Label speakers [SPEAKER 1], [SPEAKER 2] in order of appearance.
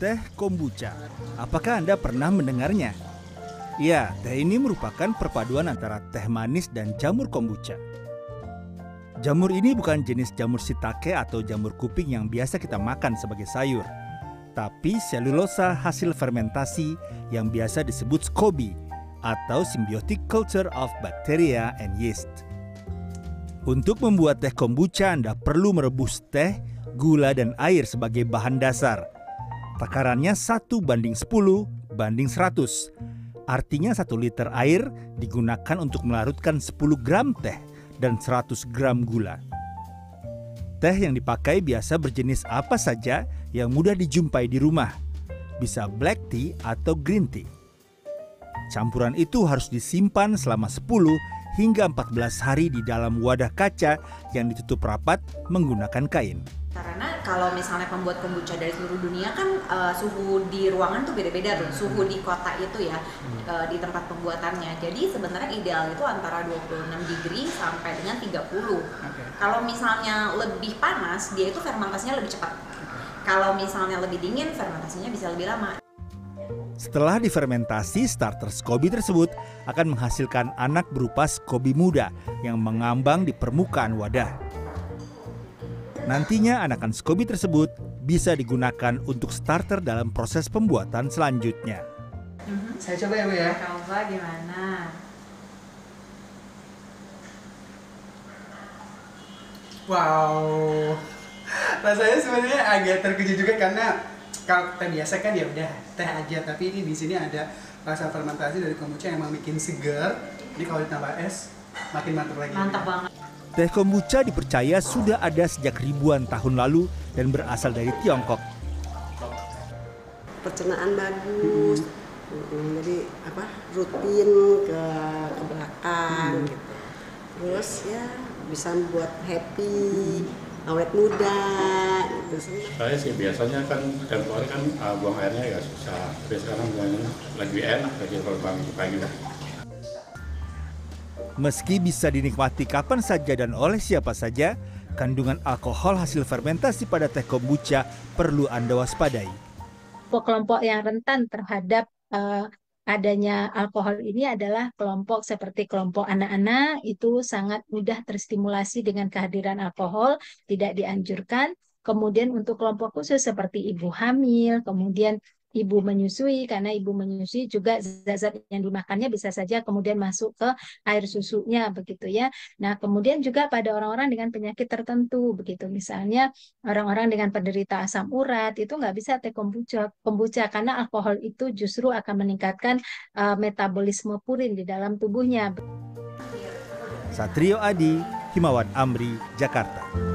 [SPEAKER 1] Teh kombucha. Apakah Anda pernah mendengarnya? Ya, teh ini merupakan perpaduan antara teh manis dan jamur kombucha. Jamur ini bukan jenis jamur shiitake atau jamur kuping yang biasa kita makan sebagai sayur, tapi selulosa hasil fermentasi yang biasa disebut SCOBY atau Symbiotic Culture of Bacteria and Yeast. Untuk membuat teh kombucha, Anda perlu merebus teh, gula, dan air sebagai bahan dasar. Takarannya 1 banding 10 banding 100. Artinya 1 liter air digunakan untuk melarutkan 10 gram teh dan 100 gram gula. Teh yang dipakai biasa berjenis apa saja yang mudah dijumpai di rumah. Bisa black tea atau green tea. Campuran itu harus disimpan selama 10 hingga 14 hari di dalam wadah kaca yang ditutup rapat menggunakan kain.
[SPEAKER 2] Kalau misalnya pembuat kombucha dari seluruh dunia kan uh, suhu di ruangan tuh beda-beda tuh, suhu di kota itu ya uh, di tempat pembuatannya. Jadi sebenarnya ideal itu antara 26 degree sampai dengan 30. Okay. Kalau misalnya lebih panas, dia itu fermentasinya lebih cepat. Kalau misalnya lebih dingin, fermentasinya bisa lebih lama.
[SPEAKER 1] Setelah difermentasi, starter SCOBY tersebut akan menghasilkan anak berupa SCOBY muda yang mengambang di permukaan wadah. Nantinya anakan SCOBY tersebut bisa digunakan untuk starter dalam proses pembuatan selanjutnya.
[SPEAKER 3] Saya coba ya Bu ya.
[SPEAKER 2] Coba gimana?
[SPEAKER 3] Wow. Rasanya sebenarnya agak terkejut juga karena kalau teh biasa kan ya udah teh aja, tapi ini di sini ada rasa fermentasi dari kombucha yang emang bikin segar. Ini kalau ditambah es makin mantap lagi.
[SPEAKER 2] Mantap banget.
[SPEAKER 1] Teh kombucha dipercaya sudah ada sejak ribuan tahun lalu dan berasal dari Tiongkok.
[SPEAKER 4] Pencernaan bagus, hmm. jadi apa rutin ke ke belakang hmm. gitu. Terus ya bisa membuat happy, awet muda gitu
[SPEAKER 5] Saya sih biasanya kan tempo hari kan uh, buang airnya ya susah. Tapi sekarang buangnya lebih enak lagi kalau pagi-pagi.
[SPEAKER 1] Meski bisa dinikmati kapan saja dan oleh siapa saja, kandungan alkohol hasil fermentasi pada teh kombucha perlu Anda waspadai.
[SPEAKER 6] Kelompok yang rentan terhadap uh, adanya alkohol ini adalah kelompok seperti kelompok anak-anak itu sangat mudah terstimulasi dengan kehadiran alkohol, tidak dianjurkan. Kemudian untuk kelompok khusus seperti ibu hamil, kemudian ibu menyusui karena ibu menyusui juga zat-zat yang dimakannya bisa saja kemudian masuk ke air susunya begitu ya. Nah, kemudian juga pada orang-orang dengan penyakit tertentu begitu. Misalnya orang-orang dengan penderita asam urat itu nggak bisa teh kombucha, kombucha karena alkohol itu justru akan meningkatkan uh, metabolisme purin di dalam tubuhnya.
[SPEAKER 1] Satrio Adi, Himawan Amri, Jakarta.